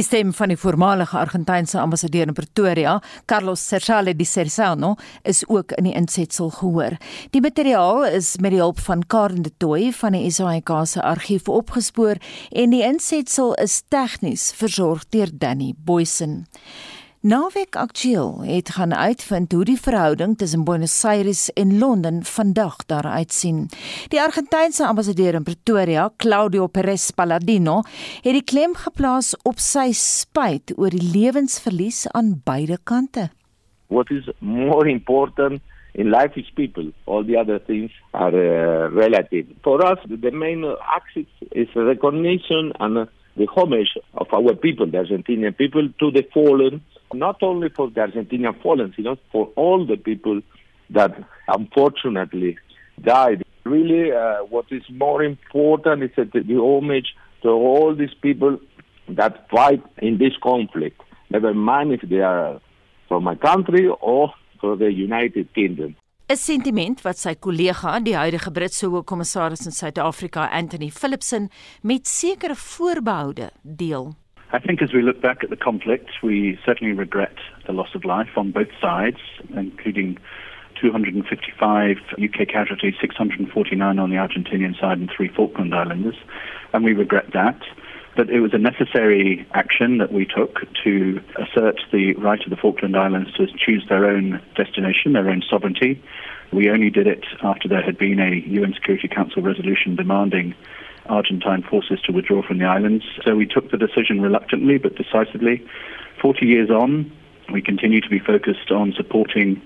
Speaker 2: Die stem van die voormalige Argentynse ambassadeur in Pretoria, Carlos Cersale di Cersano, is ook in die insetsel gehoor. Die materiaal is met die hulp van Karen de Tooy van die SAIK se argief opgespoor en die insetsel is tegnies versorg deur Danny Boysen. Naweek Aktueel het gaan uitvind hoe die verhouding tussen Buenos Aires en Londen vandag daar uitsien. Die Argentynse ambassadeur in Pretoria, Claudio Perez Palladino, het die klem geplaas op sy spyt oor die lewensverlies aan beide kante.
Speaker 26: What is more important in life is people. All the other things are uh, relative. For us, the main axis is recognition and the homage of our people, the Argentinian people, to the fallen not only for the Argentinian fallen, you know, for all the people that unfortunately died. Really, uh, what is more important is that the, homage to all these people that fight in this conflict, never mind if they are from my country or for the United Kingdom.
Speaker 2: 'n Sentiment wat sy kollega, die huidige Britse hoofkommissaris in Suid-Afrika, Anthony Philipson, met sekere voorbehoude deel.
Speaker 27: I think as we look back at the conflict, we certainly regret the loss of life on both sides, including 255 UK casualties, 649 on the Argentinian side, and three Falkland Islanders. And we regret that. But it was a necessary action that we took to assert the right of the Falkland Islands to choose their own destination, their own sovereignty. We only did it after there had been a UN Security Council resolution demanding Argentine forces to withdraw from the islands. So we took the decision reluctantly but decisively. 40 years on, we continue to be focused on supporting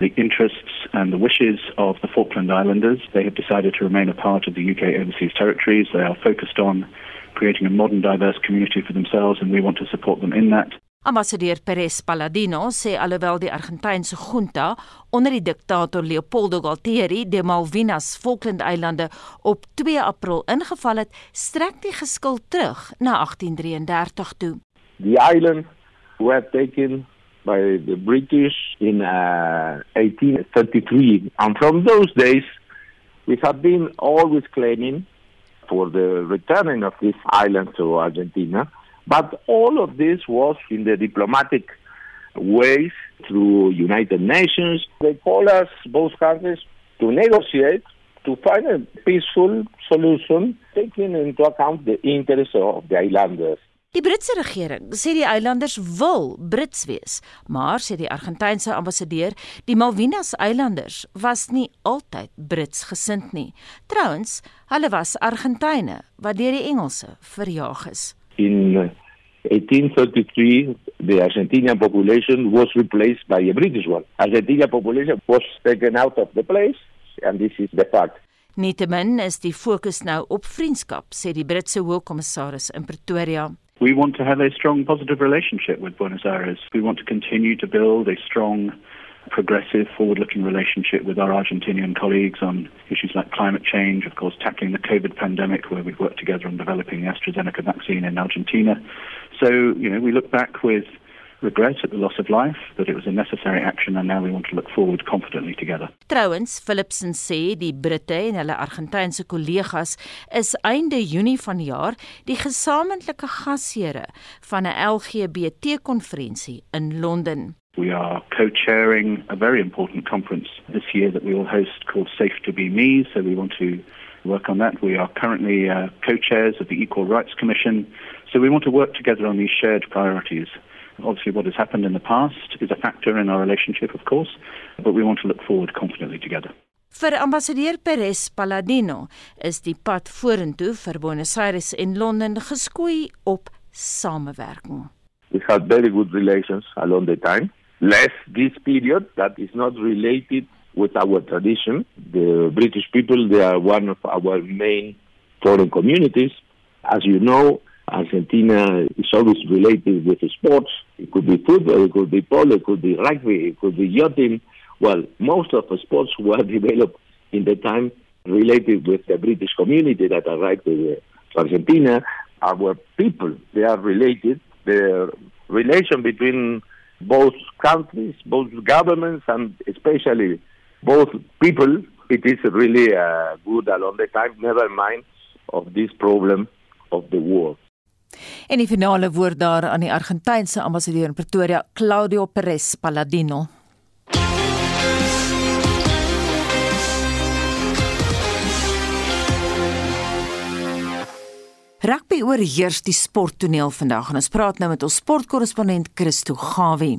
Speaker 27: the interests and the wishes of the Falkland Islanders. They have decided to remain a part of the UK overseas territories. They are focused on creating a modern, diverse community for themselves, and we want to support them in that.
Speaker 2: Ambassadeur Perez Palladino sê alhoewel die Argentynse junta onder die diktator Leopoldo Galtieri die Malvinas Falklandeilande op 2 April ingeval het, strek die geskil terug na 1833 toe.
Speaker 26: The island were taken by the British in uh, 1833 and from those days we have been always claiming for the returning of this island to Argentina But all of this was in the diplomatic ways through United Nations. They call us, both countries, to negotiate to find a peaceful solution, taking into account the interests of the islanders.
Speaker 2: Die Britse regering sê die eilanders wil Brits wees, maar sê die Argentynse ambassadeur, die Malvinas eilanders was nie altyd Brits gesind nie. Trouwens, hulle was Argentyne wat deur die Engelse verjaag is.
Speaker 26: In 1833, the Argentinian population was replaced by a British one. Argentinian population was taken out of the place, and this is the fact.
Speaker 2: Nietemin is die fokus nou op vriendskap, sê die Britse hoofkommissaris in Pretoria.
Speaker 27: We want to have a strong positive relationship with Buenos Aires. We want to continue to build a strong progressive, forward-looking relationship with our Argentinian colleagues on issues like climate change, of course, tackling the COVID pandemic, where we've worked together on developing the AstraZeneca vaccine in Argentina. So, you know, we look back with regret at the loss of life, but it was a necessary action and now we want to look forward confidently together.
Speaker 2: Trouwens, Philipson sê die Britte en hulle Argentynse kollegas is einde Junie vanjaar die gesamentlike gasheere van 'n LGBT-konferensie in Londen.
Speaker 27: We are co-chairing a very important conference this year that we will host called Safe to Be Me, so we want to work on that. We are currently uh, co-chairs of the Equal Rights Commission, so we want to work together on these shared priorities. Obviously, what has happened in the past is a factor in our relationship, of course, but we want to look forward confidently together.
Speaker 2: Vir ambassadeur Perez Palladino is die pad vorentoe vir Buenos Aires en Londen geskoei op samewerking.
Speaker 26: We had very good relations along the time. less this period that is not related with our tradition. The British people, they are one of our main foreign communities. As you know, Argentina is always related with sports. It could be football, it could be polo, it could be rugby, it could be yachting. Well, most of the sports were developed in the time related with the British community that arrived to Argentina. Our people, they are related. The relation between both countries, both governments, and especially both people, it is really uh, good along the time, never mind of this problem of the war.
Speaker 2: En die finale woord daar aan die Argentynse ambassadeur in Pretoria, Claudio Perez Palladino. Rugby oorheers die sporttoneel vandag en ons praat nou met ons sportkorrespondent Christo Gawie.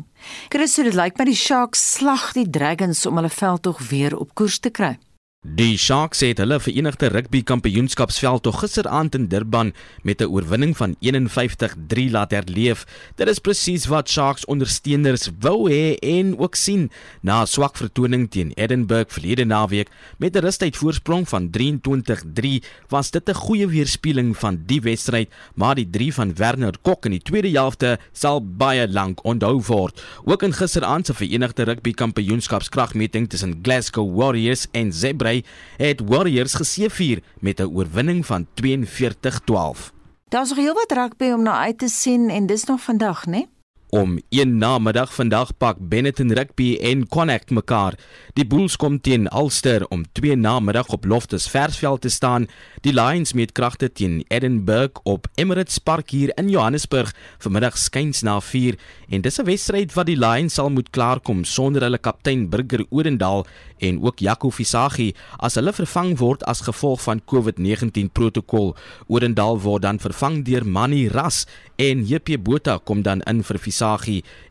Speaker 2: Christo, dit lyk my die Sharks slag die Dragons om hulle veldtog weer op koers te kry.
Speaker 28: Die Sharks het hulle Verenigde Rugby Kampioenskapsveld tog gisteraand in Durban met 'n oorwinning van 51-3 laat herleef. Dit is presies wat Sharks ondersteuners wou hê en ook sien na 'n swak vertoning teen Edinburgh verlede naweek met 'n rustyd voorsprong van 23-3 was dit 'n goeie weerspieëling van die wedstryd, maar die 3 van Werner Kok in die tweede helfte sal baie lank onthou word. Ook in gisteraand se Verenigde Rugby Kampioenskapskragmeting tussen Glasgow Warriors en Zebra Vry het Warriors geseëvier met 'n oorwinning van 42-12.
Speaker 2: Daar's nog heelwat rugby om na uit te sien en dis nog vandag, né? Nee?
Speaker 28: Om 1 namiddag vandag pak Benetton Rugby en Connect mekaar. Die Bulls kom teen Ulster om 2 namiddag op Loftus Versveld te staan. Die Lions meet kragte teen Edinburgh op Emirates Park hier in Johannesburg vanmiddag skuins na 4 en dis 'n wedstryd wat die Lions sal moet klaarkom sonder hulle kaptein Burger Odendaal en ook Jaco Visagi as hulle vervang word as gevolg van COVID-19 protokol. Odendaal word dan vervang deur Manny Ras en JP Botha kom dan in vir Visagi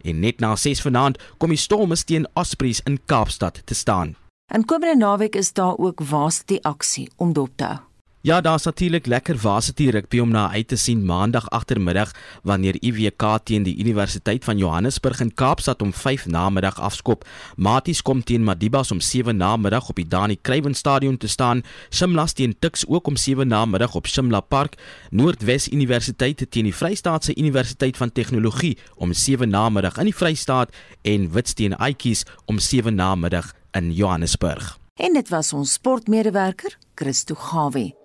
Speaker 28: en net na 6 vanaand kom die Stormers teen Ospreys in Kaapstad te staan.
Speaker 2: En komende naweek is daar ook varsity aksie om dop te hou.
Speaker 28: Ja, daar's natuurlik lekker varsity rugby om na uit te sien maandag agtermiddag wanneer IWK teen die Universiteit van Johannesburg in Kaapstad om 5 namiddag afskop. Maties kom teen Madibas om 7 namiddag op die Dani Kruiven Stadion te staan. Shimla teen Tuks ook om 7 namiddag op Shimla Park. Noordwes Universiteit teen die Vrystaatse Universiteit van Tegnologie om 7 namiddag in die Vrystaat en Wits teen Aitjies om 7 namiddag in Johannesburg.
Speaker 2: En dit was ons sportmedewerker, Christo Gawie.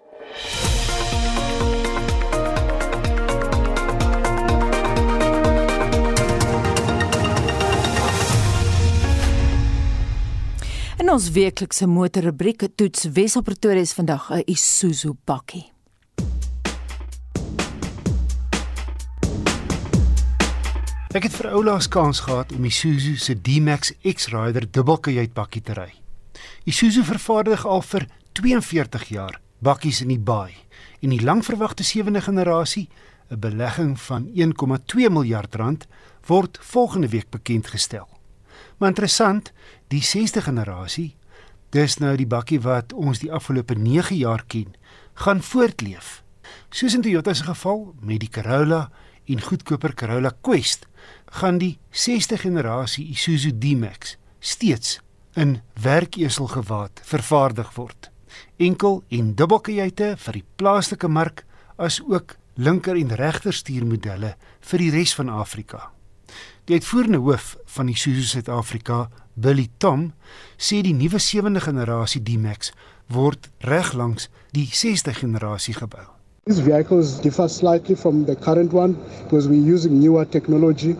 Speaker 2: In ons weeklikse motorrubriek toets Wesel Pretoria is vandag 'n Isuzu bakkie.
Speaker 29: Ek het vir oulaas kans gehad om Isuzu se D-Max X-Rider dubbelkajuitbakkie te ry. Isuzu vervaardig al vir 42 jaar bakkies in die baai en die langverwagte sewende generasie, 'n belegging van 1,2 miljard rand, word volgende week bekend gestel. Maar interessant, die 6de generasie, dis nou die bakkie wat ons die afgelope 9 jaar ken, gaan voortleef. Soos in Toyota se geval met die Corolla en goedkoper Corolla Quest, gaan die 6de generasie Isuzu D-Max steeds in werkeselgewaad vervaardig word enkel en dubbelkajuite vir die plaaslike mark as ook linker en regter stuurmodelle vir die res van Afrika. Die uitvoerende hoof van die Isuzu Suid-Afrika, Billy Tom, sê die nuwe sewende generasie D-Max word reg langs die 6de generasie gebou.
Speaker 30: These vehicles differ slightly from the current one because we're using newer technology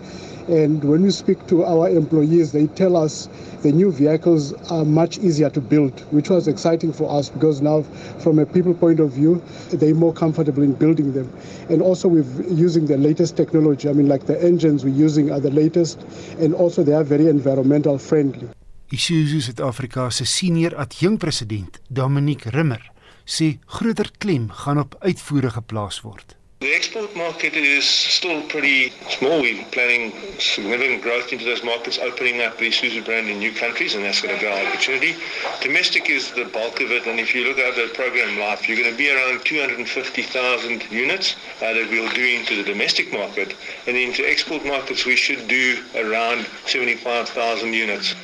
Speaker 30: And when we speak to our employees, they tell us the new vehicles are much easier to build, which was exciting for us because now, from a people point of view, they're more comfortable in building them. And also, we're using the latest technology. I mean, like the engines we're using are the latest, and also they are very environmental friendly.
Speaker 29: Isuzu Suid-Afrika se senior adjunkpresident, Dominique Rimmer, sê groter klem gaan op uitvoere geplaas word.
Speaker 31: The export market is still pretty small. We're planning significant growth into those markets, opening up the Isuzu brand in new countries, and that's going to grow opportunity. Domestic is the bulk of it, and if you look at the program life, you're going to be around 250,000 units uh, that we'll do into the domestic market, and into export markets we should do around 75,000 units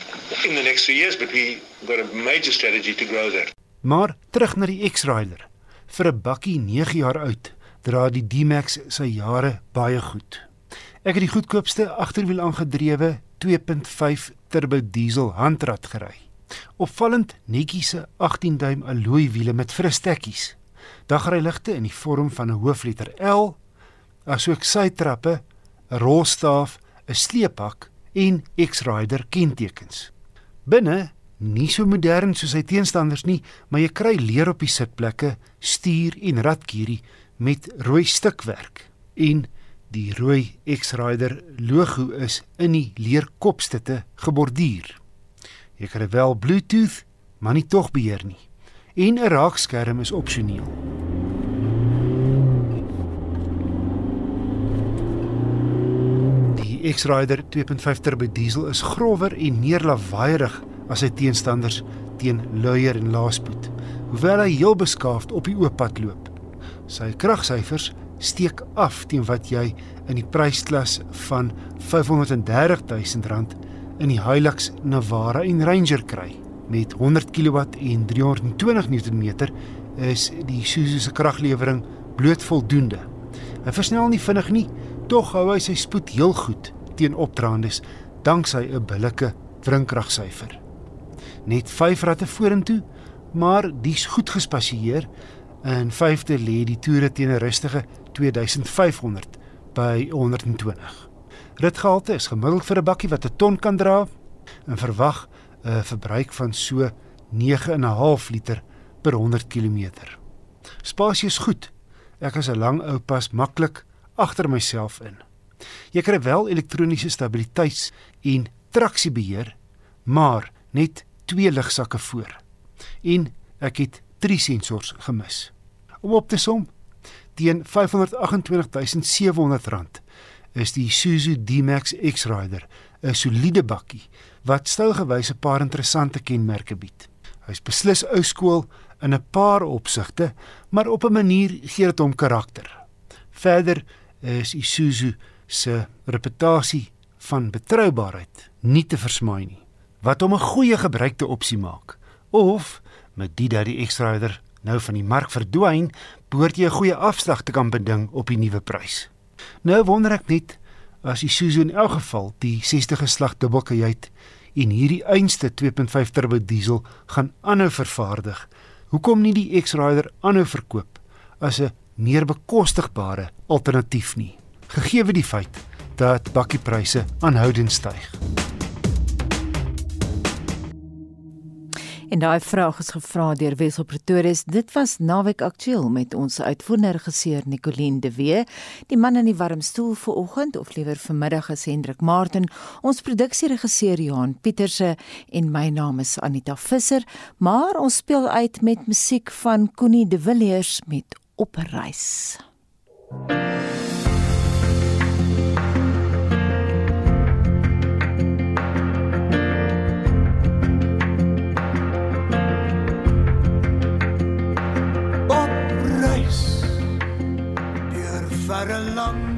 Speaker 31: in the next three years. But we've got a major strategy to grow that.
Speaker 29: Maar terug na die X-Rider. Vir 'n bakkie 9 jaar oud dra die D-Max sy jare baie goed. Ek het die goedkoopste agterwiel aangedrewe 2.5 turbo diesel handrat gery. Opvallend netjiese 18 duim alloy wiele met frustekkies. Dagryligte in die vorm van 'n hoofletter L, asook sytrappe, 'n rolstaaf, 'n sleephak en X-Rider kentekens. Binne nie so modern soos sy teenstanders nie, maar jy kry leer op die sitplekke, stuur en radkierie met rooi stukwerk. En die rooi X-Rider logo is in die leerkopstitte geborduur. Jy kry wel Bluetooth, maar nie tog beheer nie. En 'n raakskerm is opsioneel. Die X-Rider 2.5 turbo diesel is grower en meer lawaaierig as sy teenstanders teen luier en laaspoed, hoewel hy heel beskaafd op die oop pad loop. Sy kragsyfers steek af teen wat jy in die prysklas van R530 000 in die Hilux Navara en Ranger kry. Met 100 kW en 320 Nm is die Isuzu se kraglewering bloot voldoende. Hy versnel nie vinnig nie, tog hou hy sy spoed heel goed teen opdraandes danksy 'n billike wrinkragsyfer. Net 5 ratte vorentoe, maar dis goed gespasieer. In vyfde lê die toere teen 'n rustige 2500 by 120. Ritgehalte is gemiddeld vir 'n bakkie wat 'n ton kan dra en verwag 'n verbruik van so 9.5 liter per 100 km. Spasie is goed. Ek is 'n lang ou pas maklik agter myself in. Jy kry wel elektroniese stabiliteits- en traksiebeheer, maar net twee ligsakke voor. En ek het drie sensors gemis. Om op te som, teen R528700 is die Isuzu D-Max X-Rider 'n soliede bakkie wat stylgewys 'n paar interessante kenmerke bied. Hy's beslis ou skool in 'n paar opsigte, maar op 'n manier gee dit hom karakter. Verder is Isuzu se reputasie van betroubaarheid nie te versmaai nie, wat hom 'n goeie gebruikte opsie maak. Of met die dat die X-Rider nou van die mark verdwyn, behoort jy 'n goeie afslag te kan beding op die nuwe prys. Nou wonder ek net as Isuzu in elk geval die 60 geslag dubbelkajuit en hierdie einste 2.5 turbo diesel gaan aanhou vervaardig. Hoekom nie die X-Rider aanhou verkoop as 'n meer bekostigbare alternatief nie? Gegee die feit dat bakkiepryse aanhoudend styg.
Speaker 2: En daai vraag is gevra deur Wessel Pretorius. Dit was naweek aktueel met ons uitvoerende regisseur Nicoline de Wee. Die man in die warm stoel vir oggend of liewer vanmiddag is Hendrik Martin. Ons produksieregisseur Johan Pieterse en my naam is Anita Visser, maar ons speel uit met musiek van Connie de Villiers met Opreis. thank you not